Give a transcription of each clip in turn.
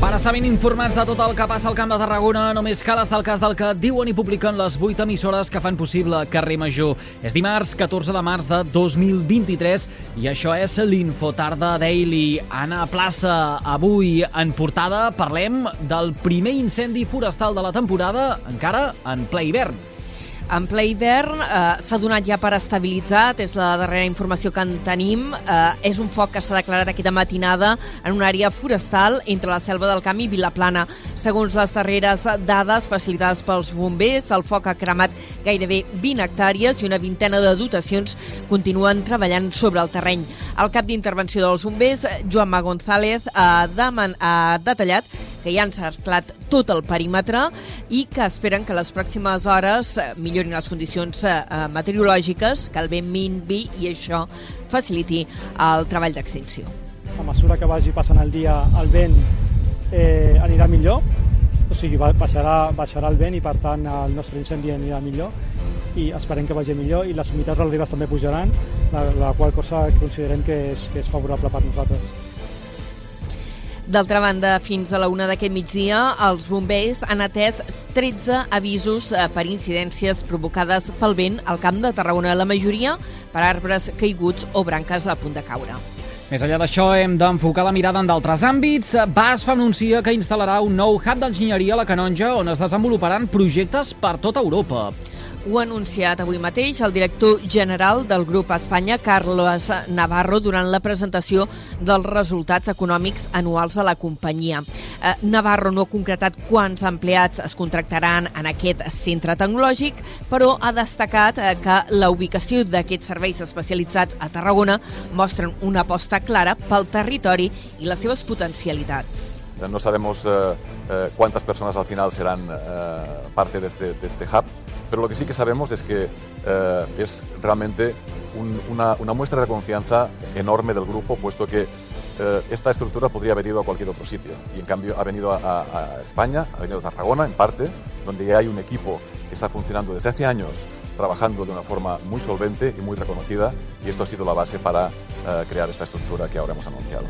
Per estar ben informats de tot el que passa al Camp de Tarragona, només cal estar al cas del que diuen i publiquen les 8 emissores que fan possible Carrer Major. És dimarts 14 de març de 2023 i això és l'Infotarda Daily. Anna Plaça, avui en portada parlem del primer incendi forestal de la temporada, encara en ple hivern. En ple hivern eh, s'ha donat ja per estabilitzat, és la darrera informació que en tenim. Eh, és un foc que s'ha declarat aquesta matinada en una àrea forestal entre la Selva del Camp i Vilaplana. Segons les darreres dades facilitades pels bombers, el foc ha cremat gairebé 20 hectàrees i una vintena de dotacions continuen treballant sobre el terreny. El cap d'intervenció dels bombers, Joan Ma González, ha, deman, ha detallat que ja han cerclat tot el perímetre i que esperen que les pròximes hores millorin les condicions eh, meteorològiques, que el vent minvi i això faciliti el treball d'extinció. A mesura que vagi passant el dia, el vent eh, anirà millor, o sigui, baixarà, baixarà el vent i per tant el nostre incendi anirà millor i esperem que vagi millor i les humitats relatives també pujaran, la, la qual cosa considerem que és, que és favorable per nosaltres. D'altra banda, fins a la una d'aquest migdia, els bombers han atès 13 avisos eh, per incidències provocades pel vent al camp de Tarragona, la majoria per arbres caiguts o branques a punt de caure. Més enllà d'això, hem d'enfocar la mirada en d'altres àmbits. BASF anuncia que instal·larà un nou hub d'enginyeria a la Canonja on es desenvoluparan projectes per tota Europa. Ho ha anunciat avui mateix el director general del grup Espanya, Carlos Navarro, durant la presentació dels resultats econòmics anuals de la companyia. Eh, Navarro no ha concretat quants empleats es contractaran en aquest centre tecnològic, però ha destacat eh, que la ubicació d'aquests serveis especialitzats a Tarragona mostren una aposta clara pel territori i les seves potencialitats. No sabemos eh, eh, cuántas personas al final serán eh, parte de este, de este hub, pero lo que sí que sabemos es que eh, es realmente un, una, muestra de confianza enorme del grupo, puesto que eh, esta estructura podría haber ido a cualquier otro sitio y en cambio ha venido a, a, España, ha venido a Tarragona en parte, donde ya hay un equipo que está funcionando desde hace años trabajando de una forma muy solvente y muy reconocida y esto ha sido la base para eh, crear esta estructura que ahora hemos anunciado.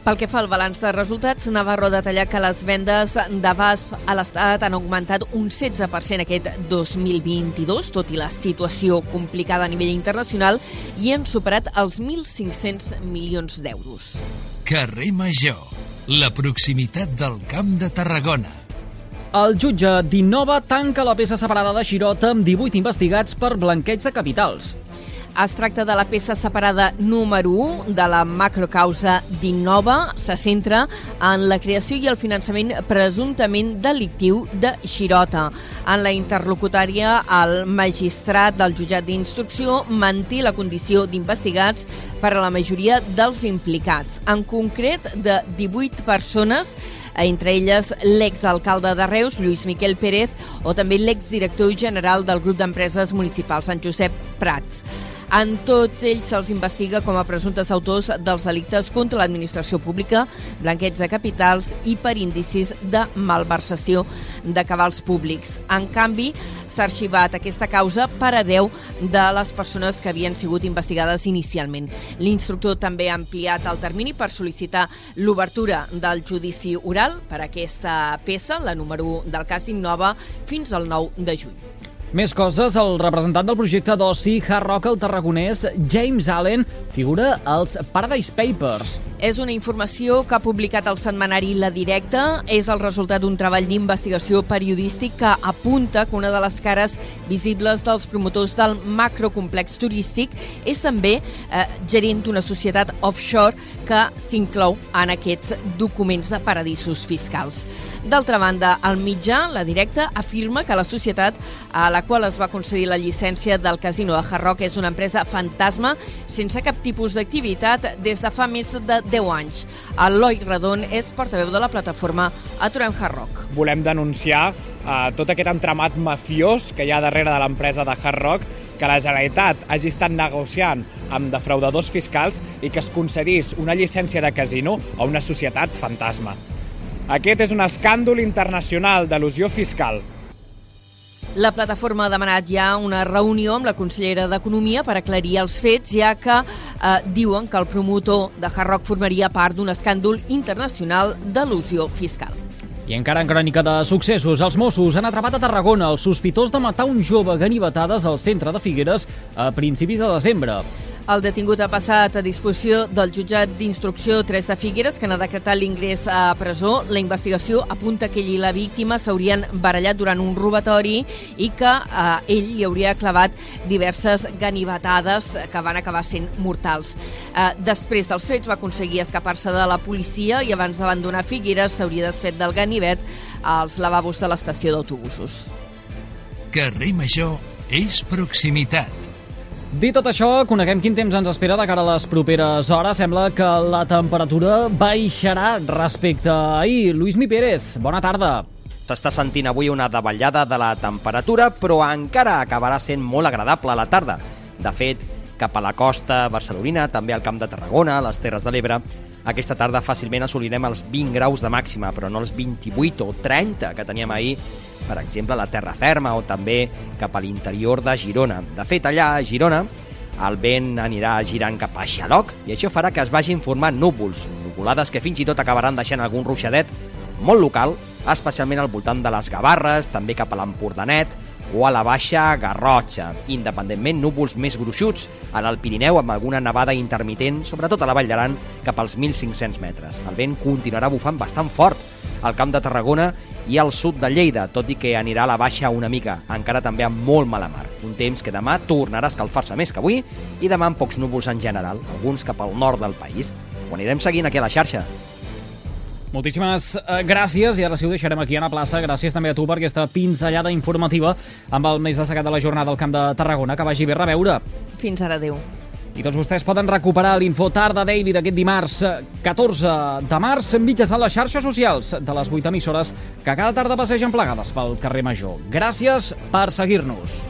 Pel que fa al balanç de resultats, Navarro ha detallat que les vendes de BASF a l'Estat han augmentat un 16% aquest 2022, tot i la situació complicada a nivell internacional, i han superat els 1.500 milions d'euros. Carrer Major, la proximitat del Camp de Tarragona. El jutge d'Innova tanca la peça separada de Xirota amb 18 investigats per blanqueig de capitals. Es tracta de la peça separada número 1 de la macrocausa d'Innova. Se centra en la creació i el finançament presumptament delictiu de Xirota. En la interlocutòria, el magistrat del jutjat d'instrucció manté la condició d'investigats per a la majoria dels implicats. En concret, de 18 persones entre elles l'exalcalde de Reus, Lluís Miquel Pérez, o també l'exdirector general del grup d'empreses municipals, Sant Josep Prats. En tots ells se'ls investiga com a presumptes autors dels delictes contra l'administració pública, blanquets de capitals i per indicis de malversació de cabals públics. En canvi, s'ha arxivat aquesta causa per a 10 de les persones que havien sigut investigades inicialment. L'instructor també ha ampliat el termini per sol·licitar l'obertura del judici oral per aquesta peça, la número 1 del cas Innova, fins al 9 de juny. Més coses, el representant del projecte d'oci Hard Rock al Tarragonès, James Allen, figura als Paradise Papers. És una informació que ha publicat el setmanari La Directa. És el resultat d'un treball d'investigació periodístic que apunta que una de les cares visibles dels promotors del macrocomplex turístic és també eh, gerent d'una societat offshore que s'inclou en aquests documents de paradisos fiscals. D'altra banda, el mitjà, la directa, afirma que la societat a la qual es va concedir la llicència del casino de Hard és una empresa fantasma sense cap tipus d'activitat des de fa més de 10 anys. Eloi Redon és portaveu de la plataforma Aturem Hard Rock. Volem denunciar eh, tot aquest entramat mafiós que hi ha darrere de l'empresa de Hard Rock que la Generalitat hagi estat negociant amb defraudadors fiscals i que es concedís una llicència de casino a una societat fantasma. Aquest és un escàndol internacional d'elusió fiscal. La plataforma ha demanat ja una reunió amb la consellera d'Economia per aclarir els fets, ja que eh, diuen que el promotor de Hard Rock formaria part d'un escàndol internacional d'al·lusió fiscal. I encara en crònica de successos, els Mossos han atrapat a Tarragona el sospitós de matar un jove ganivetades al centre de Figueres a principis de desembre. El detingut ha passat a disposició del jutjat d'instrucció 3 de Figueres, que n'ha decretat l'ingrés a presó. La investigació apunta que ell i la víctima s'haurien barallat durant un robatori i que eh, ell hi hauria clavat diverses ganivetades que van acabar sent mortals. Eh, després dels fets va aconseguir escapar-se de la policia i abans d'abandonar Figueres s'hauria desfet del ganivet als lavabos de l'estació d'autobusos. Carrer Major és proximitat. Dit tot això, coneguem quin temps ens espera de cara a les properes hores. Sembla que la temperatura baixarà respecte a ahir. Lluís Mi Pérez, bona tarda. S'està sentint avui una davallada de la temperatura, però encara acabarà sent molt agradable a la tarda. De fet, cap a la costa barcelonina, també al Camp de Tarragona, a les Terres de l'Ebre, aquesta tarda fàcilment assolirem els 20 graus de màxima, però no els 28 o 30 que teníem ahir, per exemple, a la Terra Ferma o també cap a l'interior de Girona. De fet, allà a Girona, el vent anirà girant cap a Xaloc i això farà que es vagin formant núvols, nuvolades que fins i tot acabaran deixant algun ruixadet molt local, especialment al voltant de les Gavarres, també cap a l'Empordanet, o a la Baixa Garrotxa. Independentment, núvols més gruixuts en el Pirineu amb alguna nevada intermitent, sobretot a la Vall d'Aran, cap als 1.500 metres. El vent continuarà bufant bastant fort al Camp de Tarragona i al sud de Lleida, tot i que anirà a la baixa una mica, encara també amb molt mala mar. Un temps que demà tornarà a escalfar-se més que avui i demà amb pocs núvols en general, alguns cap al nord del país. Ho anirem seguint aquí a la xarxa. Moltíssimes eh, gràcies i ara sí ho deixarem aquí a la plaça. Gràcies també a tu per aquesta pinzellada informativa amb el més destacat de la jornada al Camp de Tarragona. Que vagi bé reveure. Fins ara, adeu. I tots vostès poden recuperar l'Info Tarda Daily d'aquest dimarts eh, 14 de març mitjançant les xarxes socials de les 8 emissores que cada tarda passegen plegades pel carrer Major. Gràcies per seguir-nos.